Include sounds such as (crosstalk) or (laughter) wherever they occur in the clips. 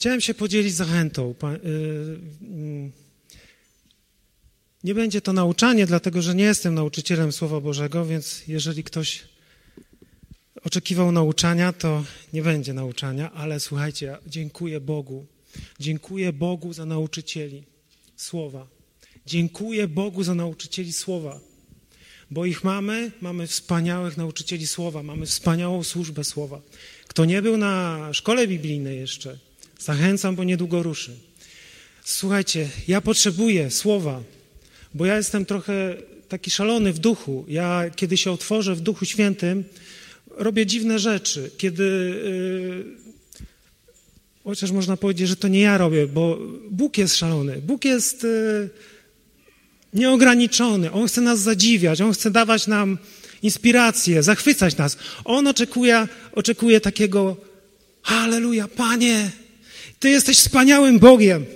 Chciałem się podzielić zachętą. Y, mm. Nie będzie to nauczanie, dlatego że nie jestem nauczycielem Słowa Bożego, więc jeżeli ktoś oczekiwał nauczania, to nie będzie nauczania, ale słuchajcie, dziękuję Bogu. Dziękuję Bogu za nauczycieli Słowa. Dziękuję Bogu za nauczycieli Słowa, bo ich mamy, mamy wspaniałych nauczycieli Słowa, mamy wspaniałą służbę Słowa. Kto nie był na szkole biblijnej jeszcze, zachęcam, bo niedługo ruszy. Słuchajcie, ja potrzebuję Słowa, bo ja jestem trochę taki szalony w duchu. Ja, kiedy się otworzę w Duchu Świętym, robię dziwne rzeczy. Kiedy, yy, chociaż można powiedzieć, że to nie ja robię, bo Bóg jest szalony. Bóg jest yy, nieograniczony. On chce nas zadziwiać, On chce dawać nam inspirację, zachwycać nas. On oczekuje, oczekuje takiego, Halleluja, Panie, Ty jesteś wspaniałym Bogiem.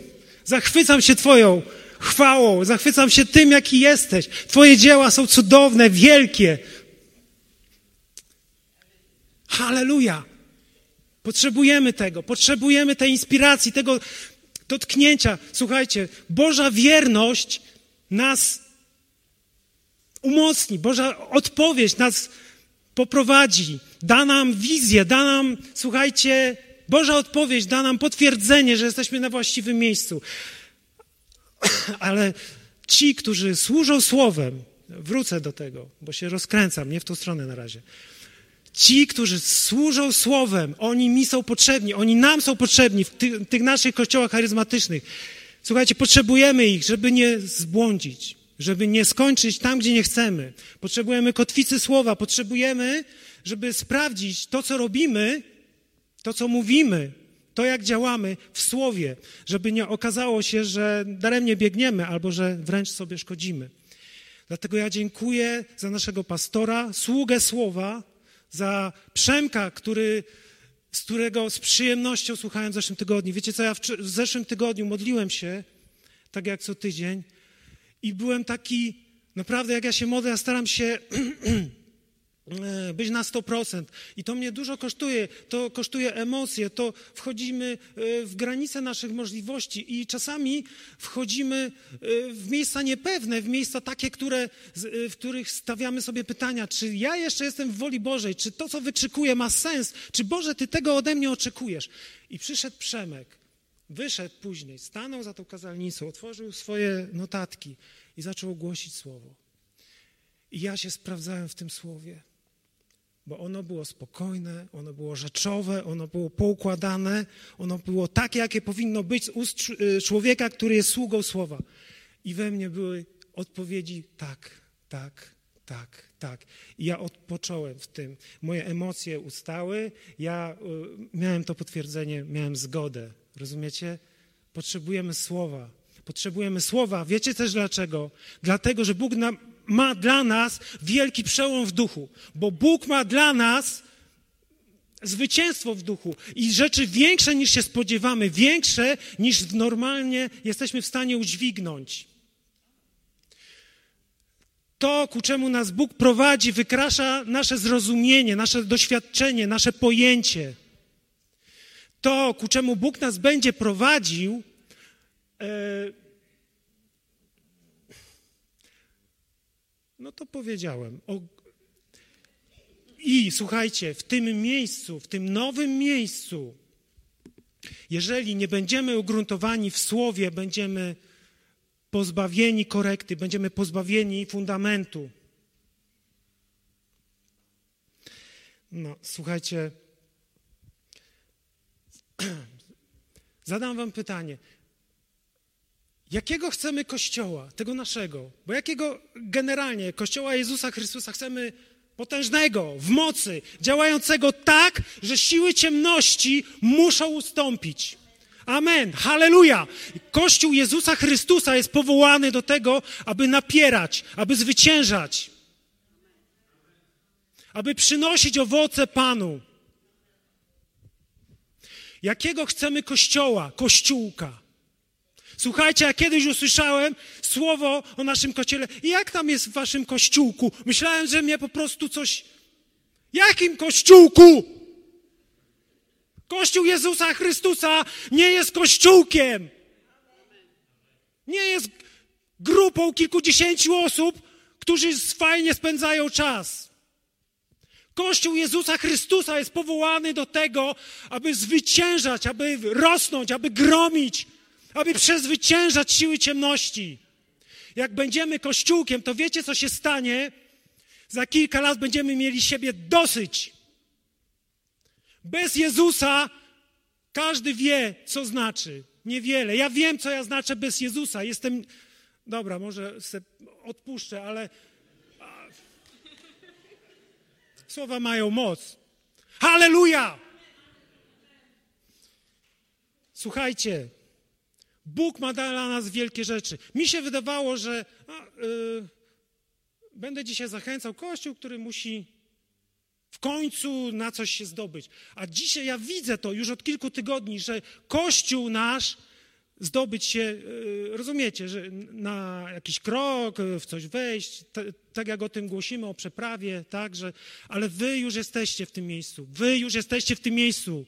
Zachwycam się Twoją chwałą, zachwycam się tym, jaki jesteś. Twoje dzieła są cudowne, wielkie. Halleluja! Potrzebujemy tego, potrzebujemy tej inspiracji, tego dotknięcia. Słuchajcie, Boża wierność nas umocni, Boża odpowiedź nas poprowadzi, da nam wizję, da nam, słuchajcie, Boża odpowiedź da nam potwierdzenie, że jesteśmy na właściwym miejscu. (clears throat) Ale ci, którzy służą słowem, wrócę do tego, bo się rozkręcam, nie w tą stronę na razie. Ci, którzy służą słowem, oni mi są potrzebni, oni nam są potrzebni w tych, tych naszych kościołach charyzmatycznych. Słuchajcie, potrzebujemy ich, żeby nie zbłądzić, żeby nie skończyć tam, gdzie nie chcemy. Potrzebujemy kotwicy słowa, potrzebujemy, żeby sprawdzić to, co robimy, to, co mówimy, to, jak działamy w słowie, żeby nie okazało się, że daremnie biegniemy albo że wręcz sobie szkodzimy. Dlatego ja dziękuję za naszego pastora, sługę słowa, za Przemka, który, z którego z przyjemnością słuchałem w zeszłym tygodniu. Wiecie co, ja w, w zeszłym tygodniu modliłem się, tak jak co tydzień, i byłem taki, naprawdę jak ja się modlę, ja staram się (clears throat) być na 100%. I to mnie dużo kosztuje, to kosztuje emocje, to wchodzimy w granice naszych możliwości. I czasami wchodzimy w miejsca niepewne, w miejsca takie, które, w których stawiamy sobie pytania, czy ja jeszcze jestem w woli Bożej, czy to, co wyczekuję, ma sens, czy Boże, Ty tego ode mnie oczekujesz. I przyszedł Przemek, wyszedł później, stanął za tą kazalnicą, otworzył swoje notatki i zaczął głosić słowo. I ja się sprawdzałem w tym słowie bo ono było spokojne, ono było rzeczowe, ono było poukładane, ono było takie, jakie powinno być z ust człowieka, który jest sługą słowa. I we mnie były odpowiedzi tak, tak, tak, tak. I ja odpocząłem w tym. Moje emocje ustały, ja y, miałem to potwierdzenie, miałem zgodę. Rozumiecie? Potrzebujemy słowa. Potrzebujemy słowa. Wiecie też dlaczego? Dlatego, że Bóg nam ma dla nas wielki przełom w duchu, bo Bóg ma dla nas zwycięstwo w duchu i rzeczy większe niż się spodziewamy, większe niż normalnie jesteśmy w stanie udźwignąć. To, ku czemu nas Bóg prowadzi, wykrasza nasze zrozumienie, nasze doświadczenie, nasze pojęcie. To, ku czemu Bóg nas będzie prowadził, e, No to powiedziałem. O... I słuchajcie, w tym miejscu, w tym nowym miejscu, jeżeli nie będziemy ugruntowani w słowie, będziemy pozbawieni korekty, będziemy pozbawieni fundamentu. No, słuchajcie, (clears throat) zadam Wam pytanie. Jakiego chcemy kościoła, tego naszego? Bo jakiego generalnie kościoła Jezusa Chrystusa chcemy potężnego, w mocy, działającego tak, że siły ciemności muszą ustąpić. Amen. Halleluja. Kościół Jezusa Chrystusa jest powołany do tego, aby napierać, aby zwyciężać, aby przynosić owoce Panu. Jakiego chcemy kościoła, kościółka? Słuchajcie, ja kiedyś usłyszałem słowo o naszym kościele. Jak tam jest w waszym kościółku? Myślałem, że mnie po prostu coś... Jakim kościółku? Kościół Jezusa Chrystusa nie jest kościółkiem. Nie jest grupą kilkudziesięciu osób, którzy fajnie spędzają czas. Kościół Jezusa Chrystusa jest powołany do tego, aby zwyciężać, aby rosnąć, aby gromić, aby przezwyciężać siły ciemności. Jak będziemy kościółkiem, to wiecie, co się stanie? Za kilka lat będziemy mieli siebie dosyć. Bez Jezusa każdy wie, co znaczy. Niewiele. Ja wiem, co ja znaczę bez Jezusa. Jestem. Dobra, może odpuszczę, ale. Słowa mają moc. Halleluja! Słuchajcie, Bóg ma dla nas wielkie rzeczy. Mi się wydawało, że a, yy, będę dzisiaj zachęcał Kościół, który musi w końcu na coś się zdobyć. A dzisiaj ja widzę to już od kilku tygodni, że Kościół nasz zdobyć się, e, rozumiecie, że na jakiś krok, e, w coś wejść, tak jak o tym głosimy, o przeprawie, tak, że, ale wy już jesteście w tym miejscu, wy już jesteście w tym miejscu.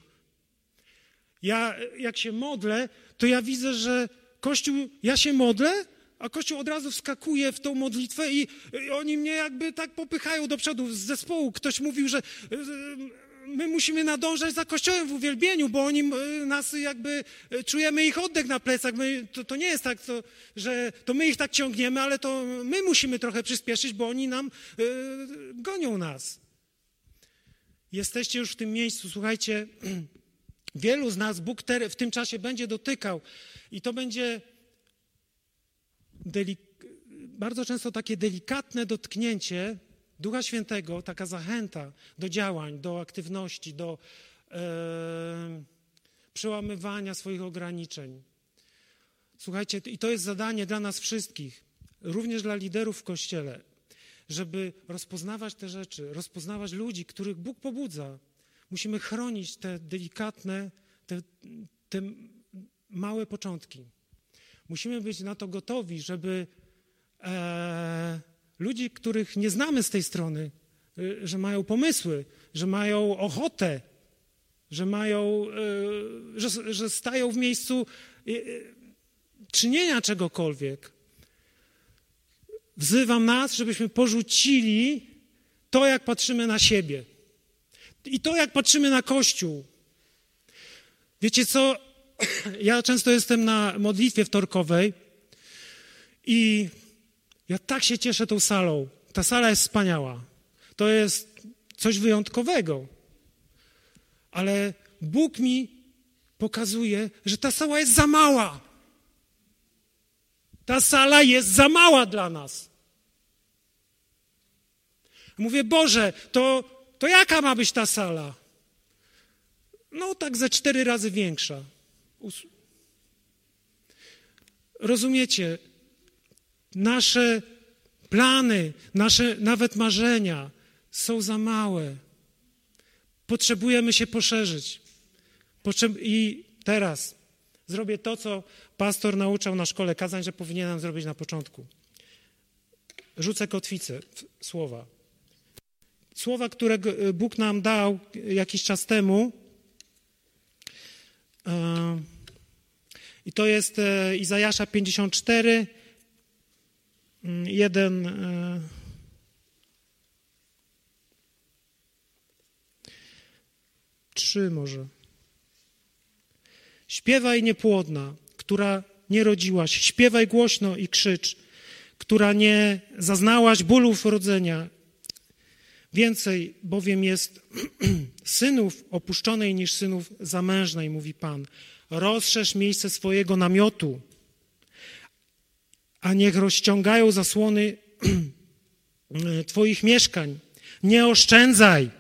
Ja, jak się modlę, to ja widzę, że Kościół, ja się modlę, a Kościół od razu wskakuje w tą modlitwę i, i oni mnie jakby tak popychają do przodu z zespołu. Ktoś mówił, że my musimy nadążać za Kościołem w uwielbieniu, bo oni nas jakby, czujemy ich oddech na plecach. My, to, to nie jest tak, to, że to my ich tak ciągniemy, ale to my musimy trochę przyspieszyć, bo oni nam y, gonią nas. Jesteście już w tym miejscu, słuchajcie, (clears throat) wielu z nas Bóg w tym czasie będzie dotykał i to będzie bardzo często takie delikatne dotknięcie Ducha Świętego, taka zachęta do działań, do aktywności, do przełamywania swoich ograniczeń. Słuchajcie, i to jest zadanie dla nas wszystkich, również dla liderów w Kościele, żeby rozpoznawać te rzeczy, rozpoznawać ludzi, których Bóg pobudza. Musimy chronić te delikatne, te, te małe początki. Musimy być na to gotowi, żeby e, ludzi, których nie znamy z tej strony, e, że mają pomysły, że mają ochotę, że mają, e, że, że stają w miejscu e, czynienia czegokolwiek. Wzywam nas, żebyśmy porzucili to, jak patrzymy na siebie. I to, jak patrzymy na Kościół. Wiecie co? Ja często jestem na modlitwie wtorkowej i ja tak się cieszę tą salą. Ta sala jest wspaniała. To jest coś wyjątkowego. Ale Bóg mi pokazuje, że ta sala jest za mała. Ta sala jest za mała dla nas. Mówię, Boże, to, to jaka ma być ta sala? No, tak ze cztery razy większa. Rozumiecie, nasze plany, nasze nawet marzenia są za małe. Potrzebujemy się poszerzyć. I teraz zrobię to, co pastor nauczał na szkole kazań, że powinienem zrobić na początku. Rzucę kotwicę, słowa. Słowa, które Bóg nam dał jakiś czas temu. I to jest e, Izajasza 54, mm, jeden. E, trzy może. Śpiewaj niepłodna, która nie rodziłaś, śpiewaj głośno i krzycz, która nie zaznałaś bólów rodzenia. Więcej bowiem jest (clears throat) synów opuszczonej niż synów zamężnej, mówi Pan rozszerz miejsce swojego namiotu, a niech rozciągają zasłony (clears throat) Twoich mieszkań. Nie oszczędzaj.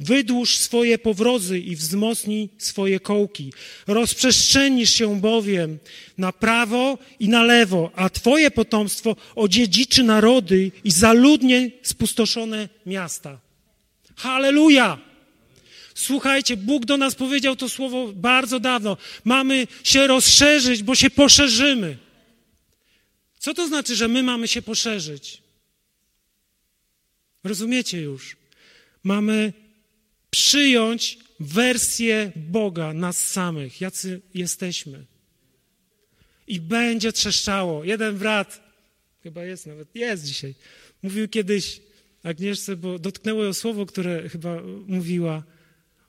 Wydłuż swoje powrozy i wzmocnij swoje kołki. Rozprzestrzenisz się bowiem na prawo i na lewo, a Twoje potomstwo odziedziczy narody i zaludnie spustoszone miasta. Halleluja! Słuchajcie, Bóg do nas powiedział to słowo bardzo dawno. Mamy się rozszerzyć, bo się poszerzymy. Co to znaczy, że my mamy się poszerzyć? Rozumiecie już? Mamy przyjąć wersję Boga, nas samych, jacy jesteśmy. I będzie trzeszczało. Jeden brat, chyba jest nawet, jest dzisiaj, mówił kiedyś Agnieszce, bo dotknęło ją słowo, które chyba mówiła.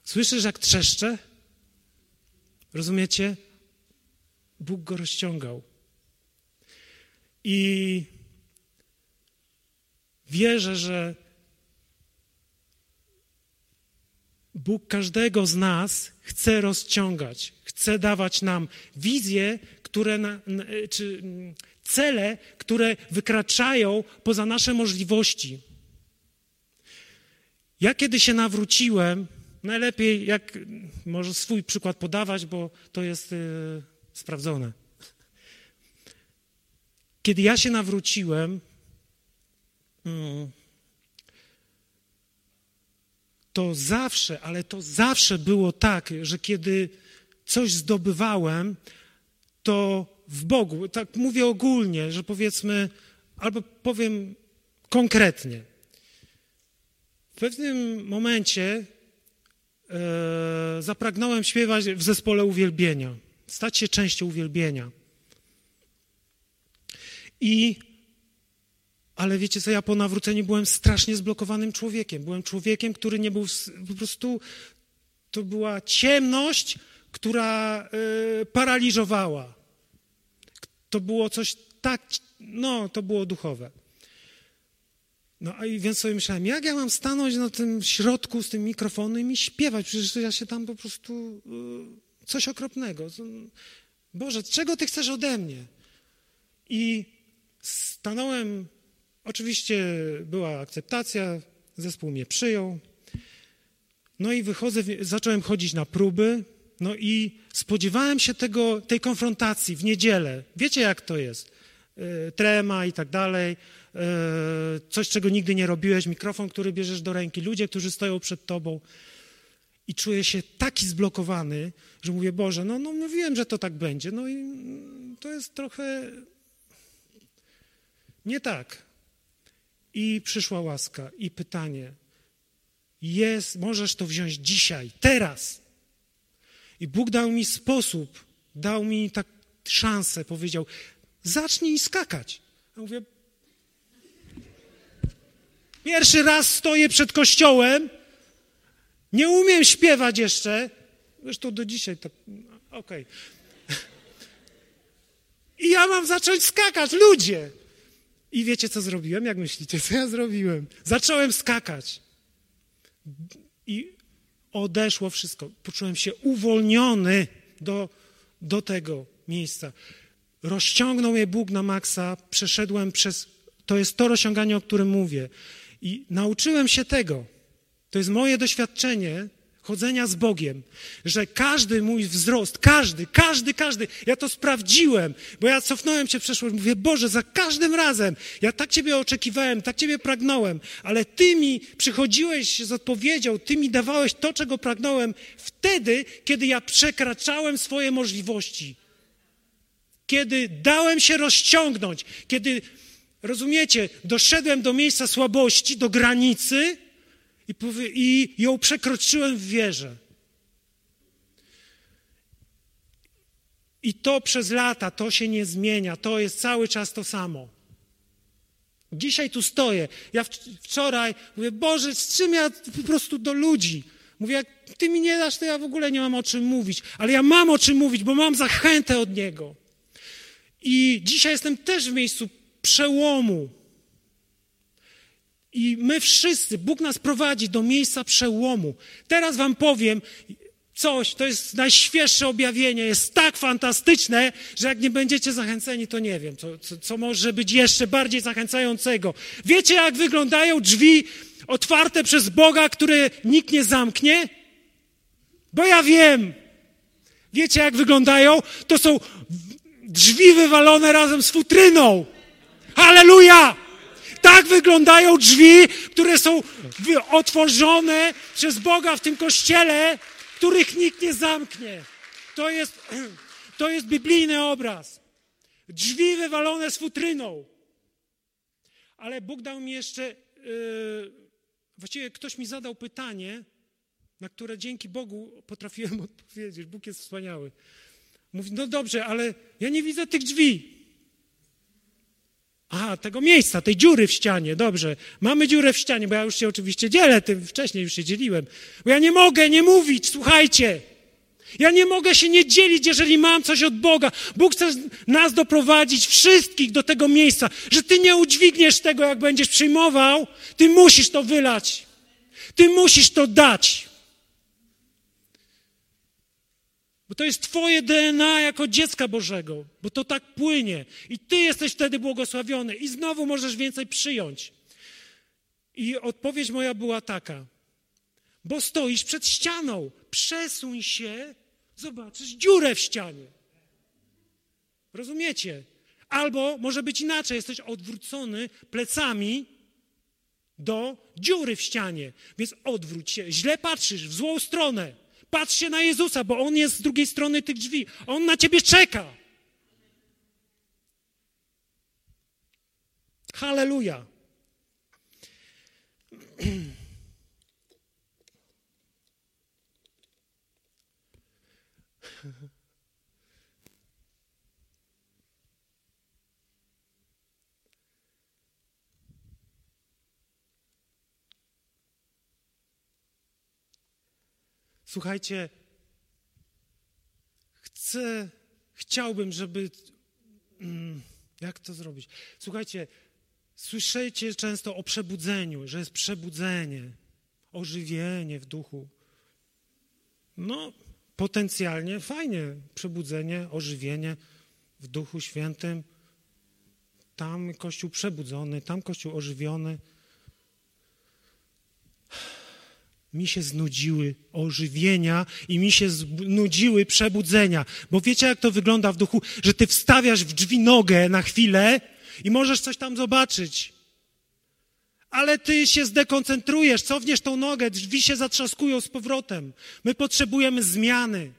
Słyszysz, jak trzeszcze? Rozumiecie? Bóg go rozciągał. I wierzę, że Bóg każdego z nas chce rozciągać, chce dawać nam wizje, które na, czy mm, cele, które wykraczają poza nasze możliwości. Ja kiedy się nawróciłem, najlepiej jak może swój przykład podawać, bo to jest yy, sprawdzone. Kiedy ja się nawróciłem, mm, to zawsze, ale to zawsze było tak, że kiedy coś zdobywałem, to w Bogu, tak mówię ogólnie, że powiedzmy, albo powiem konkretnie. W pewnym momencie e, zapragnąłem śpiewać w zespole uwielbienia, stać się częścią uwielbienia. I ale wiecie co, ja po nawróceniu byłem strasznie zblokowanym człowiekiem. Byłem człowiekiem, który nie był po prostu. To była ciemność, która y, paraliżowała. To było coś tak, no, to było duchowe. No i więc sobie myślałem, jak ja mam stanąć na tym środku z tym mikrofonem i śpiewać? Przecież ja się tam po prostu y, coś okropnego. Boże, czego ty chcesz ode mnie? I stanąłem Oczywiście była akceptacja, zespół mnie przyjął. No i wychodzę, zacząłem chodzić na próby, no i spodziewałem się tego, tej konfrontacji w niedzielę. Wiecie, jak to jest? E, trema i tak dalej, e, coś, czego nigdy nie robiłeś, mikrofon, który bierzesz do ręki, ludzie, którzy stoją przed tobą. I czuję się taki zblokowany, że mówię, Boże, no, no mówiłem, że to tak będzie. No i to jest trochę nie tak. I przyszła łaska i pytanie: jest, możesz to wziąć dzisiaj, teraz. I Bóg dał mi sposób, dał mi tak szansę, powiedział: zacznij skakać. Ja mówię: Pierwszy raz stoję przed kościołem, nie umiem śpiewać jeszcze. Zresztą do dzisiaj tak. Okej. Okay. (laughs) I ja mam zacząć skakać, ludzie. I wiecie, co zrobiłem? Jak myślicie, co ja zrobiłem? Zacząłem skakać. I odeszło wszystko. Poczułem się uwolniony do, do tego miejsca. Rozciągnął mnie Bóg na maksa, przeszedłem przez. To jest to rozciąganie, o którym mówię. I nauczyłem się tego. To jest moje doświadczenie, chodzenia z Bogiem, że każdy mój wzrost, każdy, każdy, każdy, ja to sprawdziłem, bo ja cofnąłem się w przeszłość, mówię, Boże, za każdym razem, ja tak Ciebie oczekiwałem, tak Ciebie pragnąłem, ale Ty mi przychodziłeś z odpowiedzią, Ty mi dawałeś to, czego pragnąłem wtedy, kiedy ja przekraczałem swoje możliwości. Kiedy dałem się rozciągnąć, kiedy, rozumiecie, doszedłem do miejsca słabości, do granicy, i, powie, i ją przekroczyłem w wierze. I to przez lata, to się nie zmienia, to jest cały czas to samo. Dzisiaj tu stoję. Ja wczoraj mówię, Boże, z czym ja po prostu do ludzi? Mówię, jak ty mi nie dasz, to ja w ogóle nie mam o czym mówić. Ale ja mam o czym mówić, bo mam zachętę od Niego. I dzisiaj jestem też w miejscu przełomu. I my wszyscy, Bóg nas prowadzi do miejsca przełomu. Teraz Wam powiem coś, to jest najświeższe objawienie, jest tak fantastyczne, że jak nie będziecie zachęceni, to nie wiem, co, co, co może być jeszcze bardziej zachęcającego. Wiecie, jak wyglądają drzwi otwarte przez Boga, które nikt nie zamknie? Bo ja wiem. Wiecie, jak wyglądają? To są drzwi wywalone razem z futryną. Halleluja! Tak wyglądają drzwi, które są otworzone przez Boga w tym kościele, których nikt nie zamknie. To jest, (clears throat) to jest biblijny obraz. Drzwi wywalone z futryną. Ale Bóg dał mi jeszcze, yy, właściwie ktoś mi zadał pytanie, na które dzięki Bogu potrafiłem (laughs) odpowiedzieć. Bóg jest wspaniały. Mówi, no dobrze, ale ja nie widzę tych drzwi. A, tego miejsca, tej dziury w ścianie, dobrze. Mamy dziurę w ścianie, bo ja już się oczywiście dzielę tym, wcześniej już się dzieliłem. Bo ja nie mogę nie mówić, słuchajcie. Ja nie mogę się nie dzielić, jeżeli mam coś od Boga. Bóg chce nas doprowadzić, wszystkich do tego miejsca, że ty nie udźwigniesz tego, jak będziesz przyjmował, ty musisz to wylać. Ty musisz to dać. Bo to jest Twoje DNA jako dziecka Bożego, bo to tak płynie. I Ty jesteś wtedy błogosławiony, i znowu możesz więcej przyjąć. I odpowiedź moja była taka: bo stoisz przed ścianą, przesuń się, zobaczysz dziurę w ścianie. Rozumiecie? Albo może być inaczej, jesteś odwrócony plecami do dziury w ścianie, więc odwróć się, źle patrzysz, w złą stronę. Patrz się na Jezusa, bo On jest z drugiej strony tych drzwi. On na ciebie czeka. Halleluja. (clears throat) Słuchajcie, chcę, chciałbym, żeby. Mm, jak to zrobić? Słuchajcie, słyszycie często o przebudzeniu, że jest przebudzenie, ożywienie w duchu. No, potencjalnie fajnie, przebudzenie, ożywienie w duchu świętym. Tam kościół przebudzony, tam kościół ożywiony mi się znudziły ożywienia i mi się znudziły przebudzenia. Bo wiecie, jak to wygląda w duchu, że ty wstawiasz w drzwi nogę na chwilę i możesz coś tam zobaczyć. Ale ty się zdekoncentrujesz, cofniesz tą nogę, drzwi się zatrzaskują z powrotem. My potrzebujemy zmiany.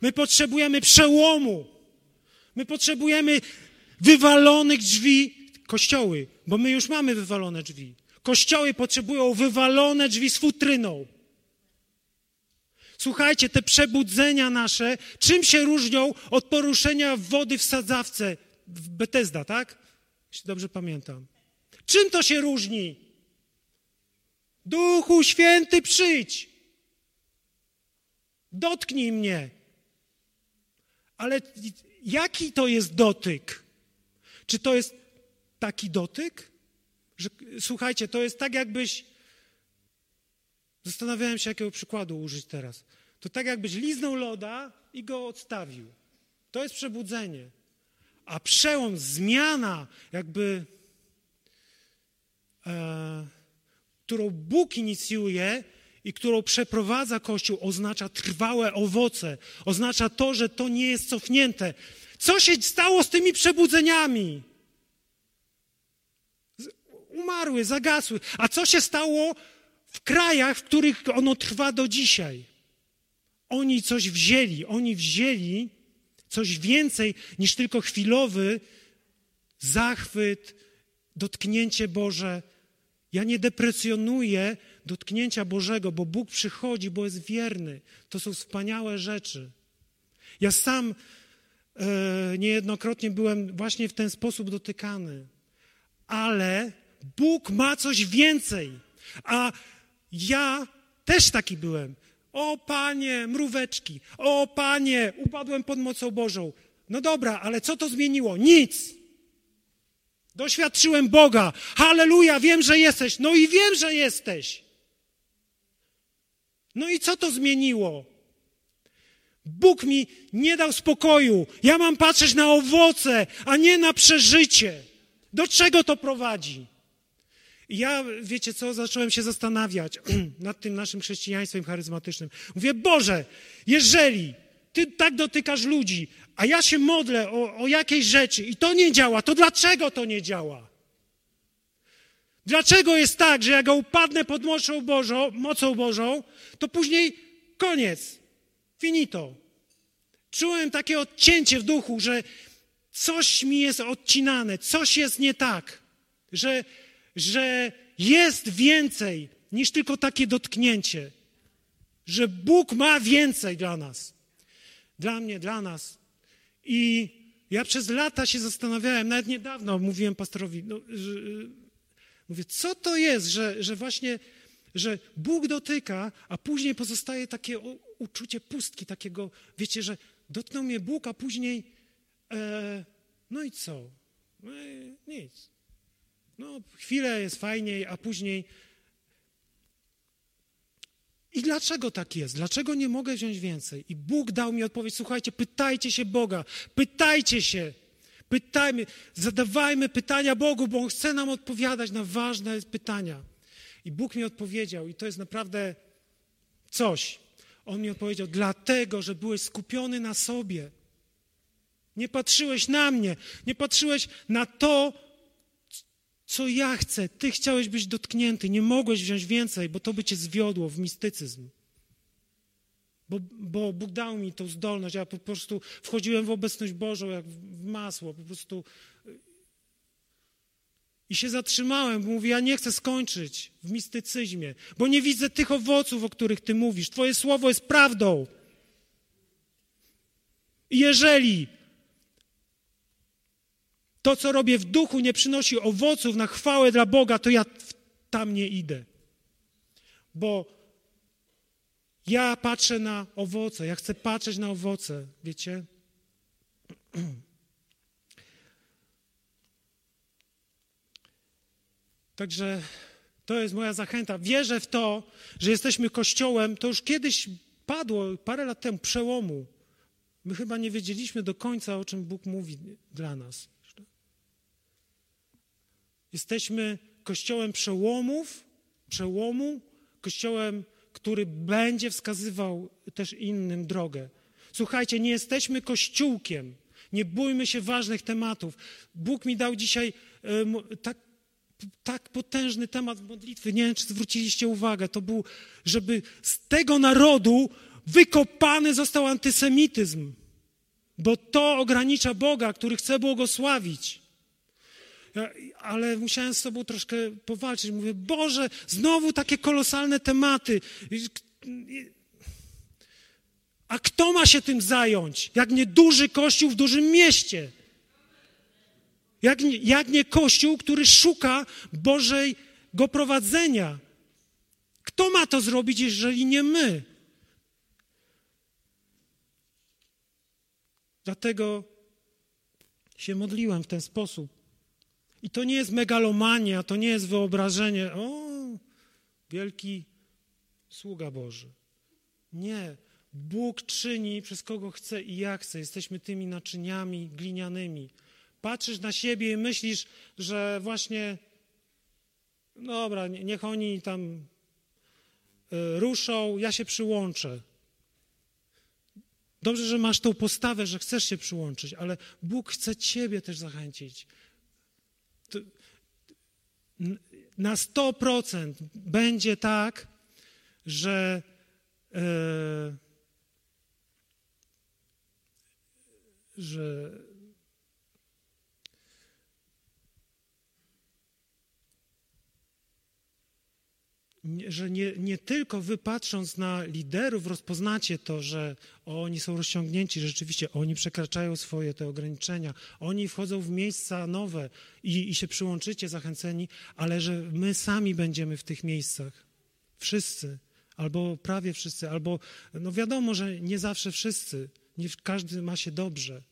My potrzebujemy przełomu. My potrzebujemy wywalonych drzwi kościoły, bo my już mamy wywalone drzwi. Kościoły potrzebują wywalone drzwi z futryną. Słuchajcie, te przebudzenia nasze, czym się różnią od poruszenia wody w sadzawce w Betesda, tak? Jeśli dobrze pamiętam. Czym to się różni? Duchu Święty, przyjdź. Dotknij mnie. Ale jaki to jest dotyk? Czy to jest taki dotyk? Że, słuchajcie, to jest tak jakbyś. Zastanawiałem się, jakiego przykładu użyć teraz. To tak jakbyś liznął loda i go odstawił. To jest przebudzenie. A przełom, zmiana, jakby, e, którą Bóg inicjuje i którą przeprowadza Kościół, oznacza trwałe owoce. Oznacza to, że to nie jest cofnięte. Co się stało z tymi przebudzeniami? Umarły, zagasły. A co się stało w krajach, w których ono trwa do dzisiaj? Oni coś wzięli, oni wzięli coś więcej niż tylko chwilowy zachwyt, dotknięcie Boże. Ja nie deprecjonuję dotknięcia Bożego, bo Bóg przychodzi, bo jest wierny. To są wspaniałe rzeczy. Ja sam e, niejednokrotnie byłem właśnie w ten sposób dotykany, ale Bóg ma coś więcej. A ja też taki byłem. O panie, mróweczki, o panie, upadłem pod mocą Bożą. No dobra, ale co to zmieniło? Nic. Doświadczyłem Boga. Halleluja, wiem, że jesteś. No i wiem, że jesteś. No i co to zmieniło? Bóg mi nie dał spokoju. Ja mam patrzeć na owoce, a nie na przeżycie. Do czego to prowadzi? I ja, wiecie co, zacząłem się zastanawiać nad tym naszym chrześcijaństwem charyzmatycznym. Mówię, Boże, jeżeli Ty tak dotykasz ludzi, a ja się modlę o, o jakiejś rzeczy i to nie działa, to dlaczego to nie działa? Dlaczego jest tak, że jak ja upadnę pod mocą Bożą, mocą Bożą, to później koniec, finito. Czułem takie odcięcie w duchu, że coś mi jest odcinane, coś jest nie tak, że że jest więcej niż tylko takie dotknięcie. że Bóg ma więcej dla nas. Dla mnie, dla nas. I ja przez lata się zastanawiałem, nawet niedawno mówiłem pastorowi, no, że, mówię, co to jest, że, że właśnie, że Bóg dotyka, a później pozostaje takie uczucie pustki, takiego, wiecie, że dotknął mnie Bóg, a później, e, no i co? I nic. No, chwilę jest fajniej, a później. I dlaczego tak jest? Dlaczego nie mogę wziąć więcej? I Bóg dał mi odpowiedź: słuchajcie, pytajcie się Boga, pytajcie się, pytajmy, zadawajmy pytania Bogu, bo On chce nam odpowiadać na ważne pytania. I Bóg mi odpowiedział, i to jest naprawdę coś. On mi odpowiedział, dlatego, że byłeś skupiony na sobie. Nie patrzyłeś na mnie, nie patrzyłeś na to, co ja chcę. Ty chciałeś być dotknięty, nie mogłeś wziąć więcej, bo to by cię zwiodło w mistycyzm. Bo, bo Bóg dał mi tą zdolność, ja po prostu wchodziłem w obecność Bożą jak w masło, po prostu. I się zatrzymałem, bo mówię, ja nie chcę skończyć w mistycyzmie, bo nie widzę tych owoców, o których Ty mówisz. Twoje słowo jest prawdą. I jeżeli to, co robię w duchu, nie przynosi owoców na chwałę dla Boga, to ja tam nie idę. Bo ja patrzę na owoce, ja chcę patrzeć na owoce, wiecie? (clears throat) Także to jest moja zachęta. Wierzę w to, że jesteśmy kościołem. To już kiedyś padło, parę lat temu, przełomu. My chyba nie wiedzieliśmy do końca, o czym Bóg mówi dla nas. Jesteśmy kościołem przełomów, przełomu, kościołem, który będzie wskazywał też innym drogę. Słuchajcie, nie jesteśmy kościółkiem. Nie bójmy się ważnych tematów. Bóg mi dał dzisiaj tak, tak potężny temat modlitwy. Nie wiem, czy zwróciliście uwagę. To był, żeby z tego narodu wykopany został antysemityzm. Bo to ogranicza Boga, który chce błogosławić ale musiałem z sobą troszkę powalczyć. Mówię, Boże, znowu takie kolosalne tematy. A kto ma się tym zająć? Jak nie duży kościół w dużym mieście? Jak nie, jak nie kościół, który szuka Bożego prowadzenia? Kto ma to zrobić, jeżeli nie my? Dlatego się modliłem w ten sposób. I to nie jest megalomania, to nie jest wyobrażenie, o, wielki sługa Boży. Nie. Bóg czyni przez kogo chce i jak chce. Jesteśmy tymi naczyniami glinianymi. Patrzysz na siebie i myślisz, że właśnie, dobra, niech oni tam y, ruszą, ja się przyłączę. Dobrze, że masz tą postawę, że chcesz się przyłączyć, ale Bóg chce Ciebie też zachęcić na 100% będzie tak, że e, że że nie, nie tylko wy patrząc na liderów rozpoznacie to, że oni są rozciągnięci, rzeczywiście oni przekraczają swoje te ograniczenia, oni wchodzą w miejsca nowe i, i się przyłączycie zachęceni, ale że my sami będziemy w tych miejscach. Wszyscy, albo prawie wszyscy, albo no wiadomo, że nie zawsze wszyscy, nie każdy ma się dobrze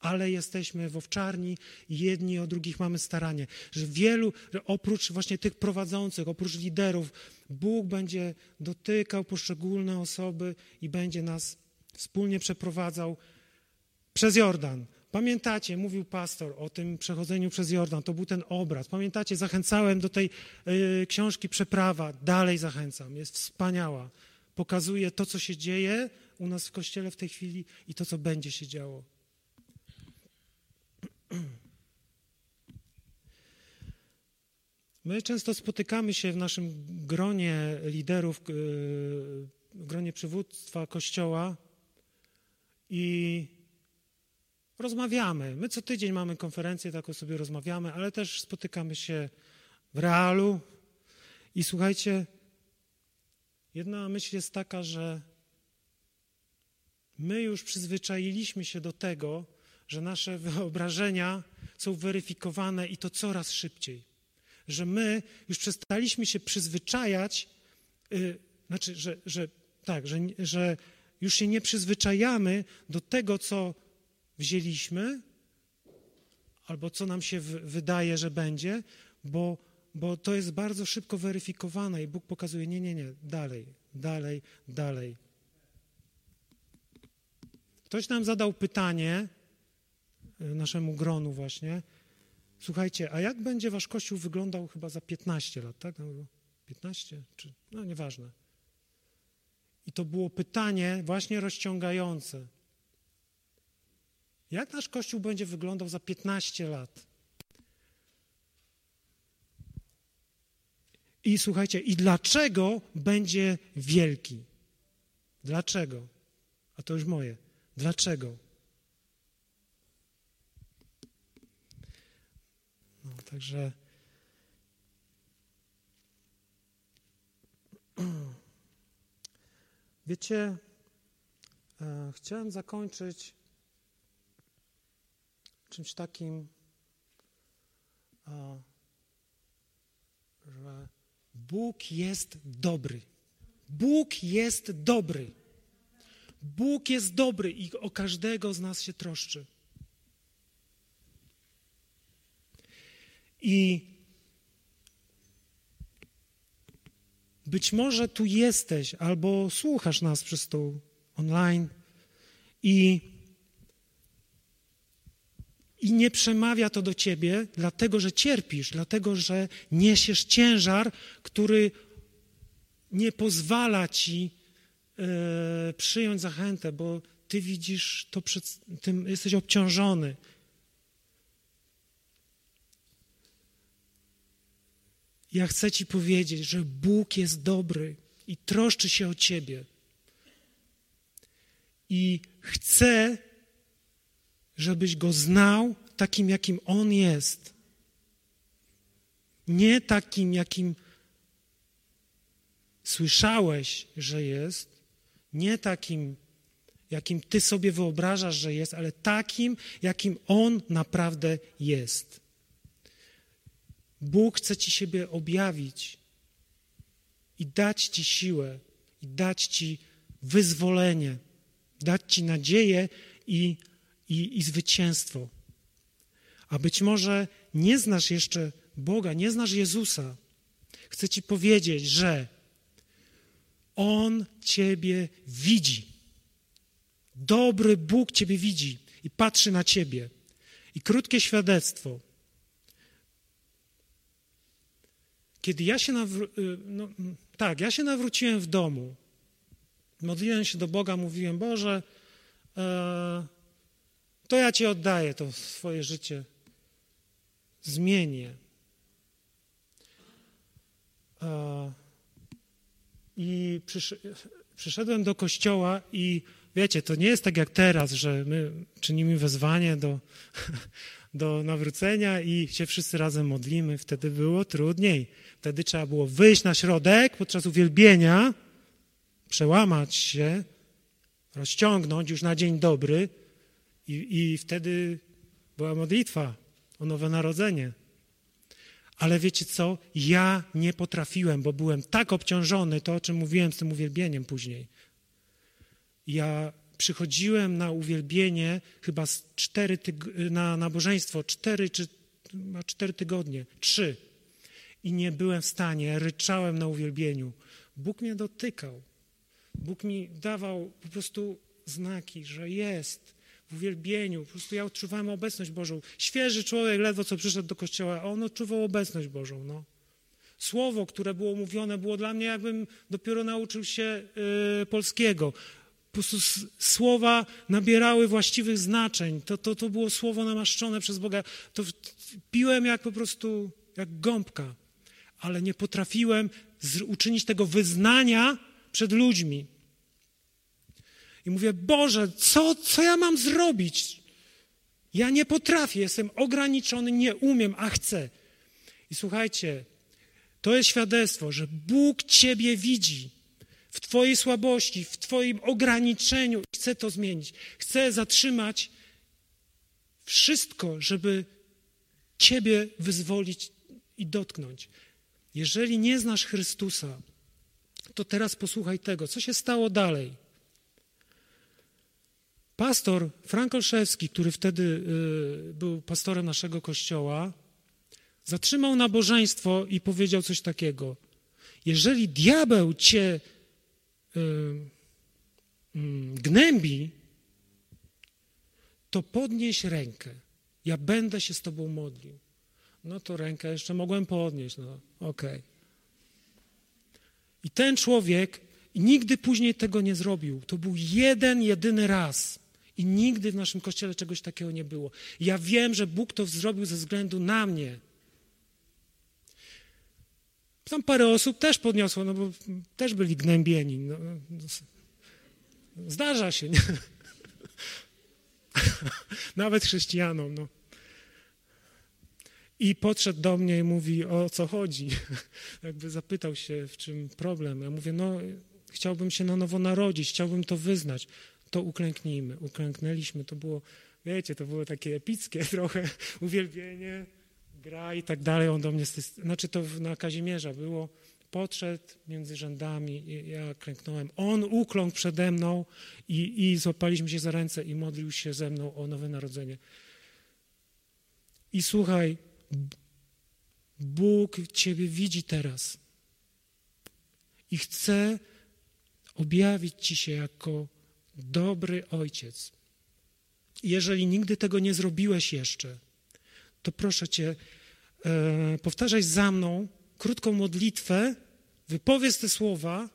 ale jesteśmy w owczarni jedni o drugich mamy staranie. Że wielu, że oprócz właśnie tych prowadzących, oprócz liderów, Bóg będzie dotykał poszczególne osoby i będzie nas wspólnie przeprowadzał przez Jordan. Pamiętacie, mówił pastor o tym przechodzeniu przez Jordan, to był ten obraz. Pamiętacie, zachęcałem do tej y, książki Przeprawa, dalej zachęcam, jest wspaniała. Pokazuje to, co się dzieje u nas w kościele w tej chwili i to, co będzie się działo. My często spotykamy się w naszym gronie liderów, w gronie przywództwa Kościoła i rozmawiamy. My co tydzień mamy konferencję, taką sobie rozmawiamy, ale też spotykamy się w realu i słuchajcie, Jedna myśl jest taka, że my już przyzwyczailiśmy się do tego, że nasze wyobrażenia są weryfikowane i to coraz szybciej. Że my już przestaliśmy się przyzwyczajać, yy, znaczy, że, że tak, że, że już się nie przyzwyczajamy do tego, co wzięliśmy, albo co nam się wydaje, że będzie, bo, bo to jest bardzo szybko weryfikowane i Bóg pokazuje: nie, nie, nie, dalej, dalej, dalej. Ktoś nam zadał pytanie, naszemu gronu właśnie. Słuchajcie, a jak będzie wasz kościół wyglądał chyba za 15 lat, tak? 15? Czy, no nieważne. I to było pytanie właśnie rozciągające. Jak nasz kościół będzie wyglądał za 15 lat? I słuchajcie, i dlaczego będzie wielki? Dlaczego? A to już moje. Dlaczego? Także. (clears throat) Wiecie, e, chciałem zakończyć czymś takim, e, że Bóg jest dobry. Bóg jest dobry. Bóg jest dobry i o każdego z nas się troszczy. I być może tu jesteś albo słuchasz nas przez to online i, i nie przemawia to do ciebie, dlatego że cierpisz, dlatego że niesiesz ciężar, który nie pozwala ci e, przyjąć zachętę, bo ty widzisz to przed tym, jesteś obciążony. Ja chcę Ci powiedzieć, że Bóg jest dobry i troszczy się o Ciebie. I chcę, żebyś Go znał takim, jakim On jest. Nie takim, jakim słyszałeś, że jest, nie takim, jakim Ty sobie wyobrażasz, że jest, ale takim, jakim On naprawdę jest. Bóg chce Ci siebie objawić i dać Ci siłę, i dać Ci wyzwolenie, dać Ci nadzieję i, i, i zwycięstwo. A być może nie znasz jeszcze Boga, nie znasz Jezusa. Chcę Ci powiedzieć, że On Ciebie widzi. Dobry Bóg Ciebie widzi i patrzy na Ciebie. I krótkie świadectwo. Kiedy ja się nawróciłem, no, tak, ja się nawróciłem w domu, modliłem się do Boga, mówiłem, Boże, e, to ja Ci oddaję to swoje życie, zmienię. E, I przysz, przyszedłem do kościoła i wiecie, to nie jest tak jak teraz, że my czynimy wezwanie do, (laughs) do nawrócenia i się wszyscy razem modlimy. Wtedy było trudniej. Wtedy trzeba było wyjść na środek podczas uwielbienia, przełamać się, rozciągnąć już na dzień dobry i, i wtedy była modlitwa o nowe narodzenie. Ale wiecie co? Ja nie potrafiłem, bo byłem tak obciążony, to o czym mówiłem z tym uwielbieniem później. Ja przychodziłem na uwielbienie chyba z cztery tyg- na nabożeństwo cztery czy cztery tygodnie, trzy i nie byłem w stanie, ryczałem na uwielbieniu. Bóg mnie dotykał. Bóg mi dawał po prostu znaki, że jest w uwielbieniu. Po prostu ja odczuwałem obecność Bożą. Świeży człowiek ledwo co przyszedł do kościoła, a on odczuwał obecność Bożą. No. Słowo, które było mówione, było dla mnie, jakbym dopiero nauczył się y, polskiego. Po prostu słowa nabierały właściwych znaczeń. To, to, to było słowo namaszczone przez Boga. To piłem jak po prostu, jak gąbka ale nie potrafiłem uczynić tego wyznania przed ludźmi. I mówię, Boże, co, co ja mam zrobić? Ja nie potrafię, jestem ograniczony, nie umiem, a chcę. I słuchajcie, to jest świadectwo, że Bóg Ciebie widzi. w Twojej słabości, w Twoim ograniczeniu. Chcę to zmienić. Chcę zatrzymać wszystko, żeby Ciebie wyzwolić i dotknąć. Jeżeli nie znasz Chrystusa, to teraz posłuchaj tego, co się stało dalej. Pastor Frank Olszewski, który wtedy y, był pastorem naszego kościoła, zatrzymał nabożeństwo i powiedział coś takiego. Jeżeli diabeł cię y, y, gnębi, to podnieś rękę. Ja będę się z tobą modlił. No to rękę jeszcze mogłem podnieść, no okej. Okay. I ten człowiek nigdy później tego nie zrobił. To był jeden, jedyny raz. I nigdy w naszym kościele czegoś takiego nie było. Ja wiem, że Bóg to zrobił ze względu na mnie. Tam parę osób też podniosło, no bo też byli gnębieni. No, zdarza się, nie? (laughs) Nawet chrześcijanom, no. I podszedł do mnie i mówi, o co chodzi. (laughs) Jakby zapytał się, w czym problem. Ja mówię, no, chciałbym się na nowo narodzić, chciałbym to wyznać. To uklęknijmy. Uklęknęliśmy. To było, wiecie, to było takie epickie (laughs) trochę uwielbienie, gra i tak dalej. On do mnie, znaczy to na Kazimierza było, podszedł między rzędami, ja klęknąłem. On ukląkł przede mną i, i złapaliśmy się za ręce i modlił się ze mną o nowe narodzenie. I słuchaj, Bóg Ciebie widzi teraz i chce objawić Ci się jako dobry Ojciec. Jeżeli nigdy tego nie zrobiłeś jeszcze, to proszę Cię, e, powtarzaj za mną krótką modlitwę, wypowiedz te słowa.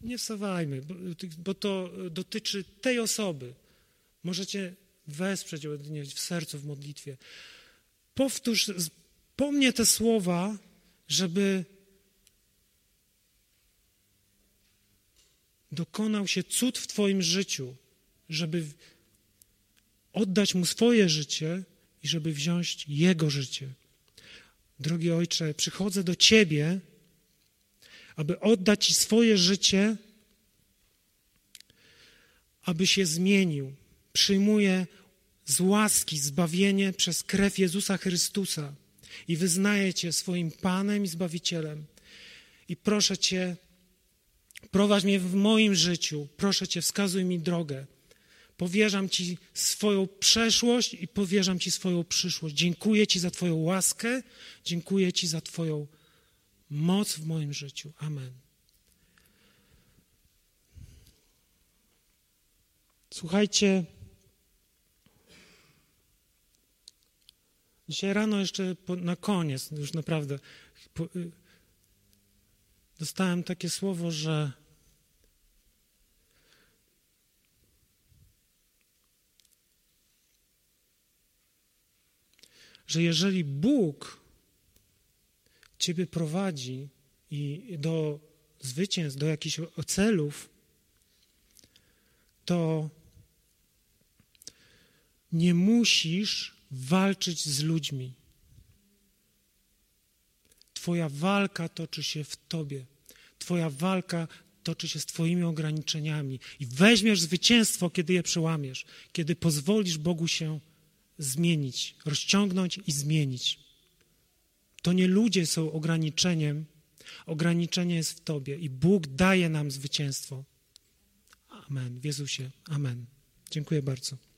Nie wstawajmy, bo, bo to dotyczy tej osoby. Możecie wesprzeć w sercu w modlitwie powtórz po mnie te słowa, żeby dokonał się cud w Twoim życiu, żeby oddać Mu swoje życie i żeby wziąć Jego życie. Drogi Ojcze, przychodzę do Ciebie, aby oddać Ci swoje życie, aby się zmienił. Przyjmuję z łaski zbawienie przez krew Jezusa Chrystusa i wyznaję Cię swoim Panem i Zbawicielem. I proszę Cię, prowadź mnie w moim życiu, proszę Cię, wskazuj mi drogę. Powierzam Ci swoją przeszłość i powierzam Ci swoją przyszłość. Dziękuję Ci za Twoją łaskę, dziękuję Ci za Twoją moc w moim życiu. Amen. Słuchajcie, Dzisiaj rano jeszcze po, na koniec, już naprawdę, po, y, dostałem takie słowo, że że jeżeli Bóg Ciebie prowadzi i do zwycięstw, do jakichś celów, to nie musisz walczyć z ludźmi. Twoja walka toczy się w Tobie. Twoja walka toczy się z Twoimi ograniczeniami. I weźmiesz zwycięstwo, kiedy je przełamiesz, kiedy pozwolisz Bogu się zmienić, rozciągnąć i zmienić. To nie ludzie są ograniczeniem, ograniczenie jest w Tobie i Bóg daje nam zwycięstwo. Amen. W Jezusie. Amen. Dziękuję bardzo.